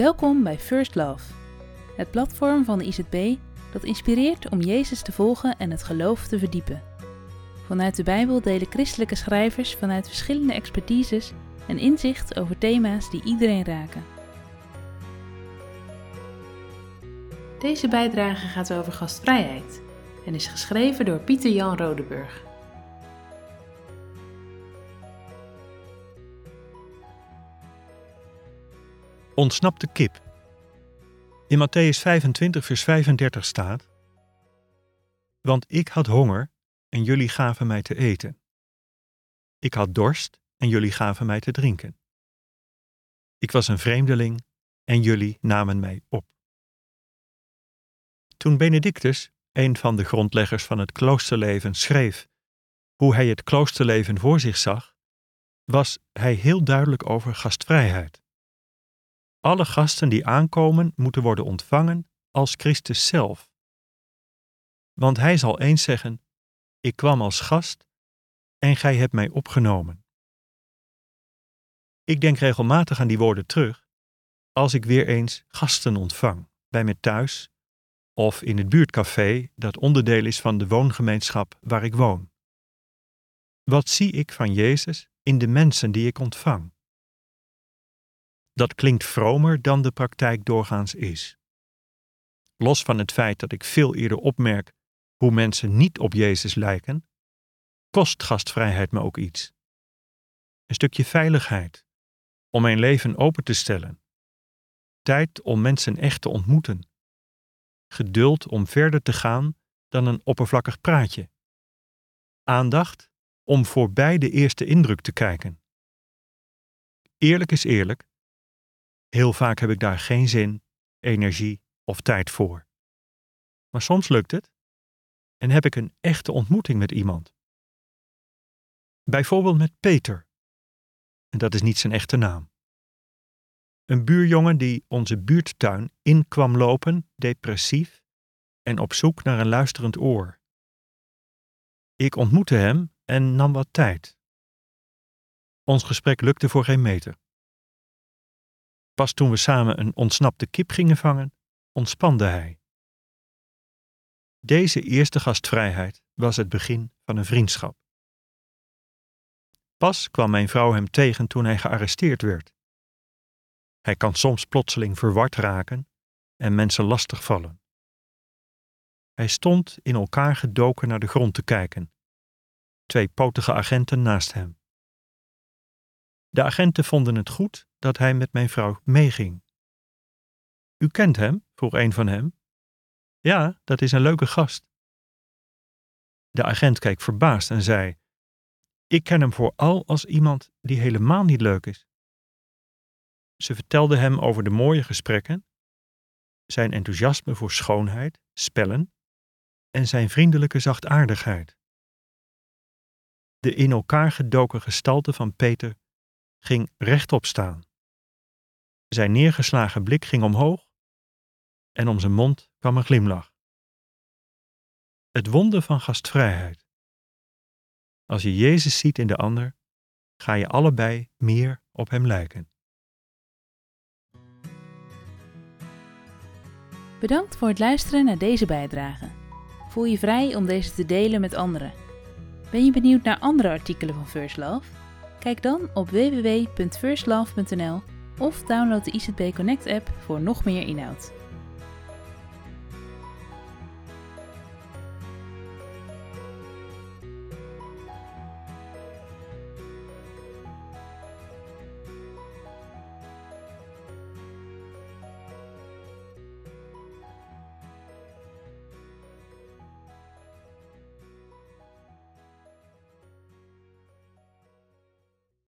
Welkom bij First Love, het platform van de IZB dat inspireert om Jezus te volgen en het geloof te verdiepen. Vanuit de Bijbel delen christelijke schrijvers vanuit verschillende expertises een inzicht over thema's die iedereen raken. Deze bijdrage gaat over gastvrijheid en is geschreven door Pieter Jan Rodeburg. Ontsnapte kip. In Matthäus 25, vers 35 staat: Want ik had honger en jullie gaven mij te eten. Ik had dorst en jullie gaven mij te drinken. Ik was een vreemdeling en jullie namen mij op. Toen Benedictus, een van de grondleggers van het kloosterleven, schreef hoe hij het kloosterleven voor zich zag, was hij heel duidelijk over gastvrijheid. Alle gasten die aankomen moeten worden ontvangen als Christus zelf. Want hij zal eens zeggen: Ik kwam als gast en gij hebt mij opgenomen. Ik denk regelmatig aan die woorden terug als ik weer eens gasten ontvang, bij me thuis of in het buurtcafé dat onderdeel is van de woongemeenschap waar ik woon. Wat zie ik van Jezus in de mensen die ik ontvang? Dat klinkt vromer dan de praktijk doorgaans is. Los van het feit dat ik veel eerder opmerk hoe mensen niet op Jezus lijken, kost gastvrijheid me ook iets. Een stukje veiligheid, om mijn leven open te stellen. Tijd om mensen echt te ontmoeten. Geduld om verder te gaan dan een oppervlakkig praatje. Aandacht om voorbij de eerste indruk te kijken. Eerlijk is eerlijk, Heel vaak heb ik daar geen zin, energie of tijd voor. Maar soms lukt het en heb ik een echte ontmoeting met iemand. Bijvoorbeeld met Peter. En dat is niet zijn echte naam. Een buurjongen die onze buurttuin in kwam lopen, depressief en op zoek naar een luisterend oor. Ik ontmoette hem en nam wat tijd. Ons gesprek lukte voor geen meter. Pas toen we samen een ontsnapte kip gingen vangen, ontspande hij. Deze eerste gastvrijheid was het begin van een vriendschap. Pas kwam mijn vrouw hem tegen toen hij gearresteerd werd. Hij kan soms plotseling verward raken en mensen lastigvallen. Hij stond in elkaar gedoken naar de grond te kijken, twee potige agenten naast hem. De agenten vonden het goed dat hij met mijn vrouw meeging. U kent hem? vroeg een van hem. Ja, dat is een leuke gast. De agent keek verbaasd en zei: Ik ken hem vooral als iemand die helemaal niet leuk is. Ze vertelde hem over de mooie gesprekken, zijn enthousiasme voor schoonheid, spellen en zijn vriendelijke zachtaardigheid. De in elkaar gedoken gestalte van Peter ging rechtop staan. Zijn neergeslagen blik ging omhoog en om zijn mond kwam een glimlach. Het wonder van gastvrijheid. Als je Jezus ziet in de ander, ga je allebei meer op Hem lijken. Bedankt voor het luisteren naar deze bijdrage. Voel je vrij om deze te delen met anderen. Ben je benieuwd naar andere artikelen van First Love? Kijk dan op www.firstlove.nl of download de IZB Connect app voor nog meer inhoud.